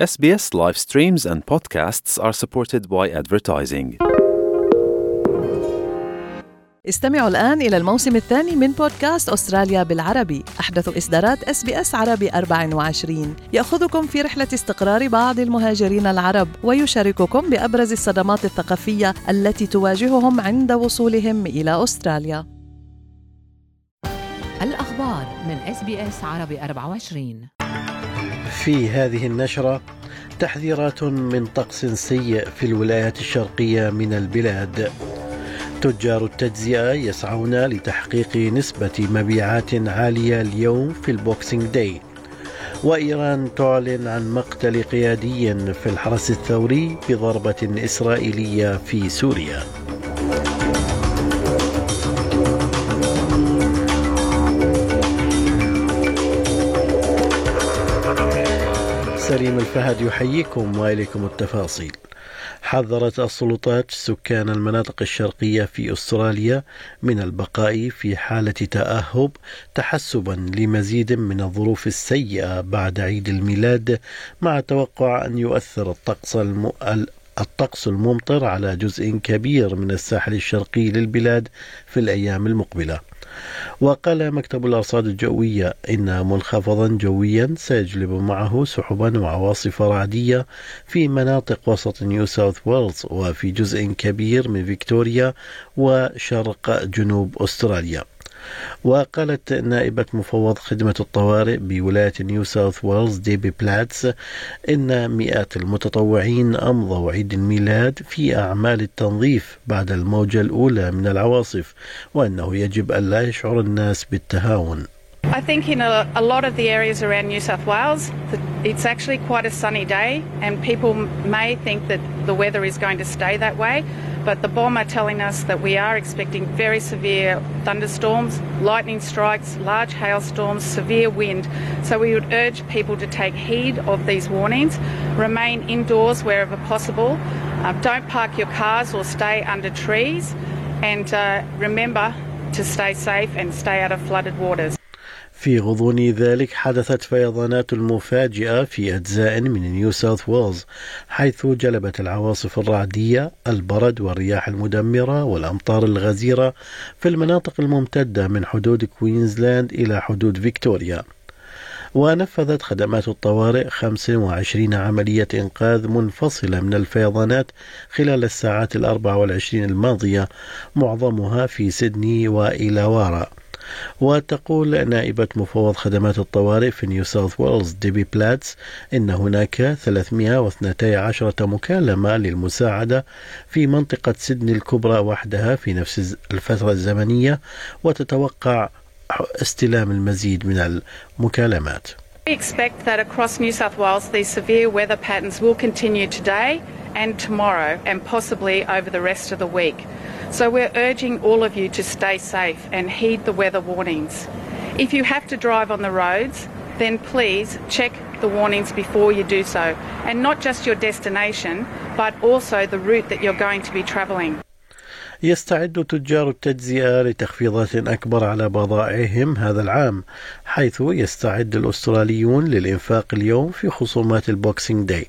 SBS live streams and podcasts are supported by advertising. استمعوا الآن إلى الموسم الثاني من بودكاست أستراليا بالعربي. أحدث إصدارات SBS عربي 24 يأخذكم في رحلة استقرار بعض المهاجرين العرب ويشارككم بأبرز الصدمات الثقافية التي تواجههم عند وصولهم إلى أستراليا. الأخبار من SBS عربي 24 في هذه النشرة تحذيرات من طقس سيء في الولايات الشرقية من البلاد. تجار التجزئة يسعون لتحقيق نسبة مبيعات عالية اليوم في ال Boxing Day. وإيران تعلن عن مقتل قيادي في الحرس الثوري بضربة إسرائيلية في سوريا. سليم الفهد يحييكم وإليكم التفاصيل. حذرت السلطات سكان المناطق الشرقية في أستراليا من البقاء في حالة تأهب تحسبا لمزيد من الظروف السيئة بعد عيد الميلاد مع توقع أن يؤثر الطقس الم... الطقس الممطر على جزء كبير من الساحل الشرقي للبلاد في الأيام المقبلة. وقال مكتب الأرصاد الجوية إن منخفضا جويا سيجلب معه سحبا وعواصف رعدية في مناطق وسط نيو ساوث ويلز وفي جزء كبير من فيكتوريا وشرق جنوب أستراليا. وقالت نائبة مفوض خدمة الطوارئ بولاية نيو ساوث ويلز ديبي بلاتس إن مئات المتطوعين أمضوا عيد الميلاد في أعمال التنظيف بعد الموجة الأولى من العواصف وأنه يجب ألا يشعر الناس بالتهاون. I think in a, a, lot of the areas around New South Wales, it's actually quite a sunny day, and people may think that the weather is going to stay that way. But the BOM are telling us that we are expecting very severe thunderstorms, lightning strikes, large hailstorms, severe wind. So we would urge people to take heed of these warnings, remain indoors wherever possible, uh, don't park your cars or stay under trees, and uh, remember to stay safe and stay out of flooded waters. في غضون ذلك حدثت فيضانات مفاجئة في أجزاء من نيو ساوث ويلز حيث جلبت العواصف الرعدية البرد والرياح المدمرة والأمطار الغزيرة في المناطق الممتدة من حدود كوينزلاند إلى حدود فيكتوريا. ونفذت خدمات الطوارئ 25 عملية إنقاذ منفصلة من الفيضانات خلال الساعات الأربع والعشرين الماضية معظمها في سيدني وإيلاوارا وتقول نائبة مفوض خدمات الطوارئ في نيو ساوث ويلز ديبي بلاتس إن هناك 312 مكالمة للمساعدة في منطقة سيدني الكبرى وحدها في نفس الفترة الزمنية وتتوقع استلام المزيد من المكالمات. We expect that across New South Wales these severe weather patterns will continue today and tomorrow and possibly over the rest of the week. So we're urging all of you to stay safe and heed the weather warnings. If you have to drive on the roads, then please check the warnings before you do so, and not just your destination, but also the route that you're going to be travelling. يستعد تجار التجزئة لتخفيضات أكبر على بضائعهم هذا العام حيث يستعد الأستراليون للإنفاق اليوم في خصومات البوكسينج داي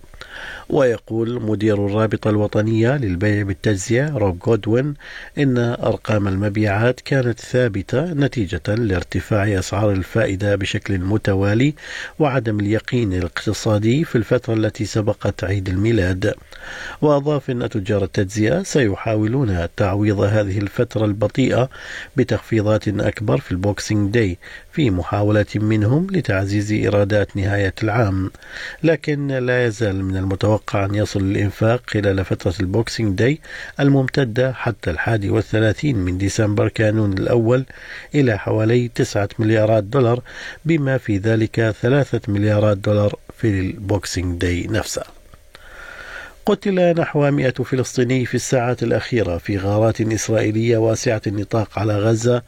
ويقول مدير الرابطة الوطنية للبيع بالتجزئة روب جودوين إن أرقام المبيعات كانت ثابتة نتيجة لارتفاع أسعار الفائدة بشكل متوالي وعدم اليقين الاقتصادي في الفترة التي سبقت عيد الميلاد. وأضاف أن تجار التجزئة سيحاولون تعويض هذه الفترة البطيئة بتخفيضات أكبر في ال Boxing Day في محاولة منهم لتعزيز إيرادات نهاية العام لكن لا يزال من المتوقع أن يصل الإنفاق خلال فترة ال Boxing Day الممتدة حتى الحادي والثلاثين من ديسمبر كانون الأول إلى حوالي تسعة مليارات دولار بما في ذلك ثلاثة مليارات دولار في ال Boxing Day نفسه. قتل نحو 100 فلسطيني في الساعات الأخيرة في غارات إسرائيلية واسعة النطاق على غزة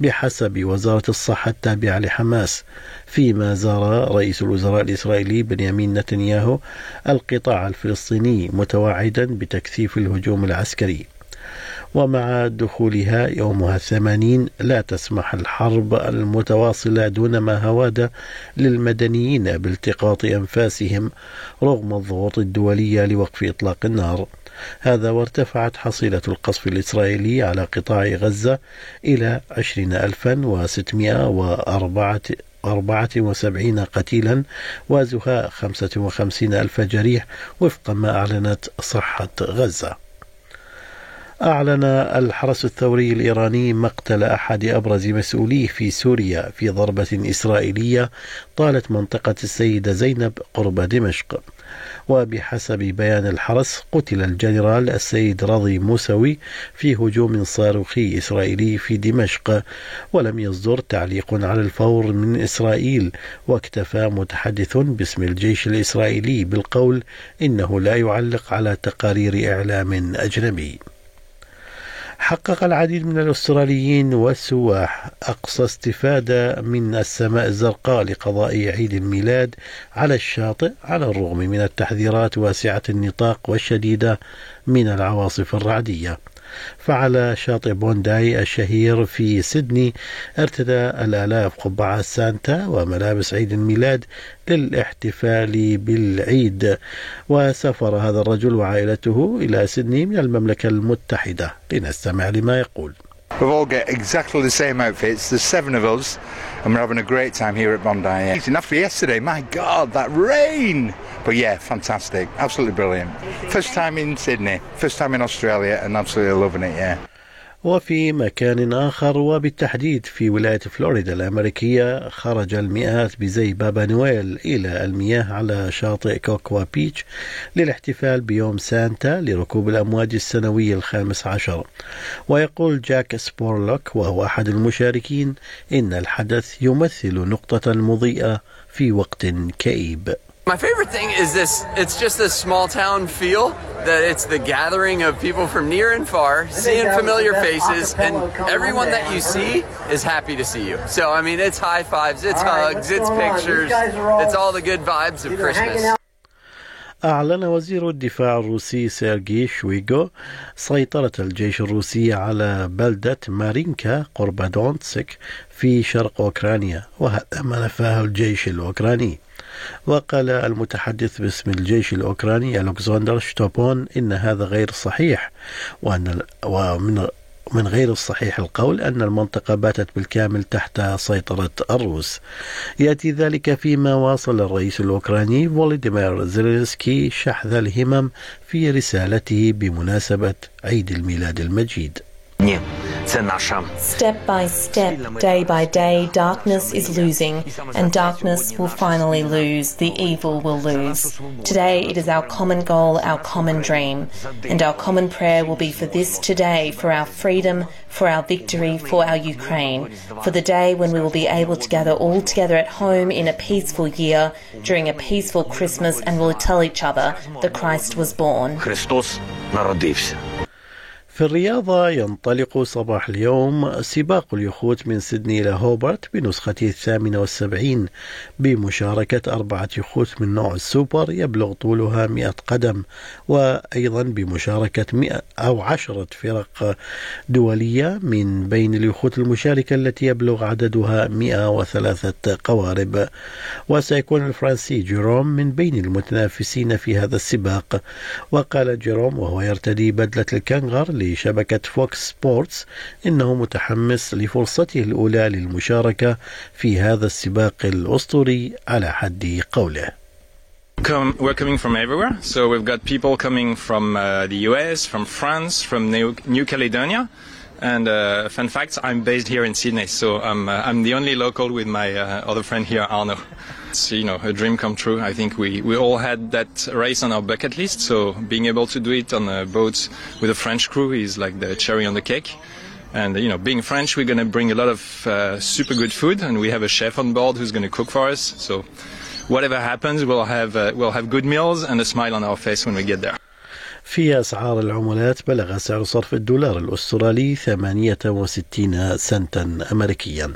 بحسب وزارة الصحة التابعة لحماس فيما زار رئيس الوزراء الإسرائيلي بنيامين نتنياهو القطاع الفلسطيني متوعدا بتكثيف الهجوم العسكري. ومع دخولها يومها الثمانين لا تسمح الحرب المتواصلة دون ما هواد للمدنيين بالتقاط أنفاسهم رغم الضغوط الدولية لوقف إطلاق النار. هذا وارتفعت حصيلة القصف الإسرائيلي على قطاع غزة إلى 20604 أربعة وسبعين قتيلا وزهاء خمسة وخمسين ألف جريح وفق ما أعلنت صحة غزة. أعلن الحرس الثوري الإيراني مقتل أحد أبرز مسؤوليه في سوريا في ضربة إسرائيلية طالت منطقة السيدة زينب قرب دمشق. وبحسب بيان الحرس قتل الجنرال السيد رضي موسوي في هجوم صاروخي إسرائيلي في دمشق ولم يصدر تعليق على الفور من إسرائيل واكتفى متحدث باسم الجيش الإسرائيلي بالقول إنه لا يعلق على تقارير إعلام أجنبي. حقق العديد من الأستراليين والسواح أقصى استفادة من السماء الزرقاء لقضاء عيد الميلاد على الشاطئ على الرغم من التحذيرات واسعة النطاق والشديدة من العواصف الرعدية. فعلى شاطئ بونداي الشهير في سيدني ارتدى الآلاف قبعة سانتا وملابس عيد الميلاد للاحتفال بالعيد وسافر هذا الرجل وعائلته إلى سيدني من المملكة المتحدة لنستمع لما يقول We've all got exactly the same outfits. There's seven of us, and we're having a great time here at Bondi. And after yesterday, my God, that rain! But yeah, fantastic. Absolutely brilliant. First time in Sydney, first time in Australia, and absolutely loving it, yeah. وفي مكان آخر وبالتحديد في ولاية فلوريدا الأمريكية خرج المئات بزي بابا نويل إلى المياه على شاطئ كوكوا بيتش للاحتفال بيوم سانتا لركوب الأمواج السنوي الخامس عشر ويقول جاك سبورلوك وهو أحد المشاركين إن الحدث يمثل نقطة مضيئة في وقت كئيب My favorite thing is this it's just this small town feel that it's the gathering of people from near and far, seeing familiar faces, and everyone that you see is happy to see you. So, I mean, it's high fives, it's hugs, it's pictures, it's all the good vibes of Christmas. أعلن وزير الدفاع الروسي سيرجي شويغو سيطرة الجيش الروسي على بلدة مارينكا قرب دونتسك في شرق أوكرانيا وهذا ما نفاه الجيش الأوكراني وقال المتحدث باسم الجيش الأوكراني ألكسندر شتوبون إن هذا غير صحيح وأن ومن من غير الصحيح القول أن المنطقة باتت بالكامل تحت سيطرة الروس. يأتي ذلك فيما واصل الرئيس الأوكراني فولوديمير زيلينسكي شحذ الهمم في رسالته بمناسبة عيد الميلاد المجيد. Step by step, day by day, darkness is losing, and darkness will finally lose. The evil will lose. Today, it is our common goal, our common dream, and our common prayer will be for this today, for our freedom, for our victory, for our Ukraine, for the day when we will be able to gather all together at home in a peaceful year, during a peaceful Christmas, and will tell each other that Christ was born. في الرياضة ينطلق صباح اليوم سباق اليخوت من سيدني إلى هوبرت بنسخته الثامنة والسبعين بمشاركة أربعة يخوت من نوع السوبر يبلغ طولها مئة قدم وأيضا بمشاركة مئة أو عشرة فرق دولية من بين اليخوت المشاركة التي يبلغ عددها مئة وثلاثة قوارب. وسيكون الفرنسي جيروم من بين المتنافسين في هذا السباق. وقال جيروم وهو يرتدي بدلة الكنغر لشبكة Fox Sports إنه متحمس لفرصته الأولى للمشاركة في هذا السباق الأسطوري على حد قوله Come, we're coming from everywhere. So we've got people coming from uh, the US, from France, from New, New Caledonia. And uh, fun fact, I'm based here in Sydney, so I'm, uh, I'm the only local with my uh, other friend here, Arno. It's you know a dream come true. I think we, we all had that race on our bucket list, so being able to do it on a boat with a French crew is like the cherry on the cake. And you know, being French, we're going to bring a lot of uh, super good food, and we have a chef on board who's going to cook for us. So whatever happens, we'll have uh, we'll have good meals and a smile on our face when we get there. في أسعار العملات بلغ سعر صرف الدولار الأسترالي 68 سنتا أمريكيا.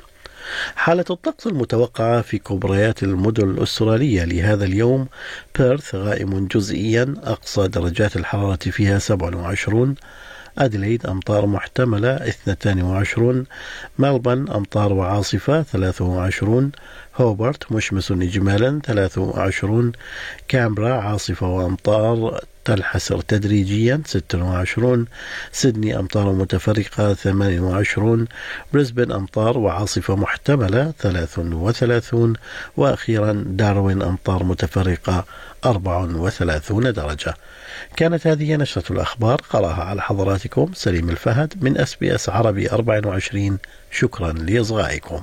حالة الطقس المتوقعة في كبريات المدن الأسترالية لهذا اليوم بيرث غائم جزئيا أقصى درجات الحرارة فيها 27 أدليد أمطار محتملة 22 ملبن أمطار وعاصفة 23 هوبرت مشمس إجمالا 23 كامبرا عاصفة وأمطار تنحسر تدريجيا 26 سيدني أمطار متفرقة 28 بريسبن أمطار وعاصفة محتملة 33 وأخيرا داروين أمطار متفرقة 34 درجة. كانت هذه نشرة الأخبار قرأها على حضراتكم سليم الفهد من أس بي أس عربي 24 شكرا لإصغائكم.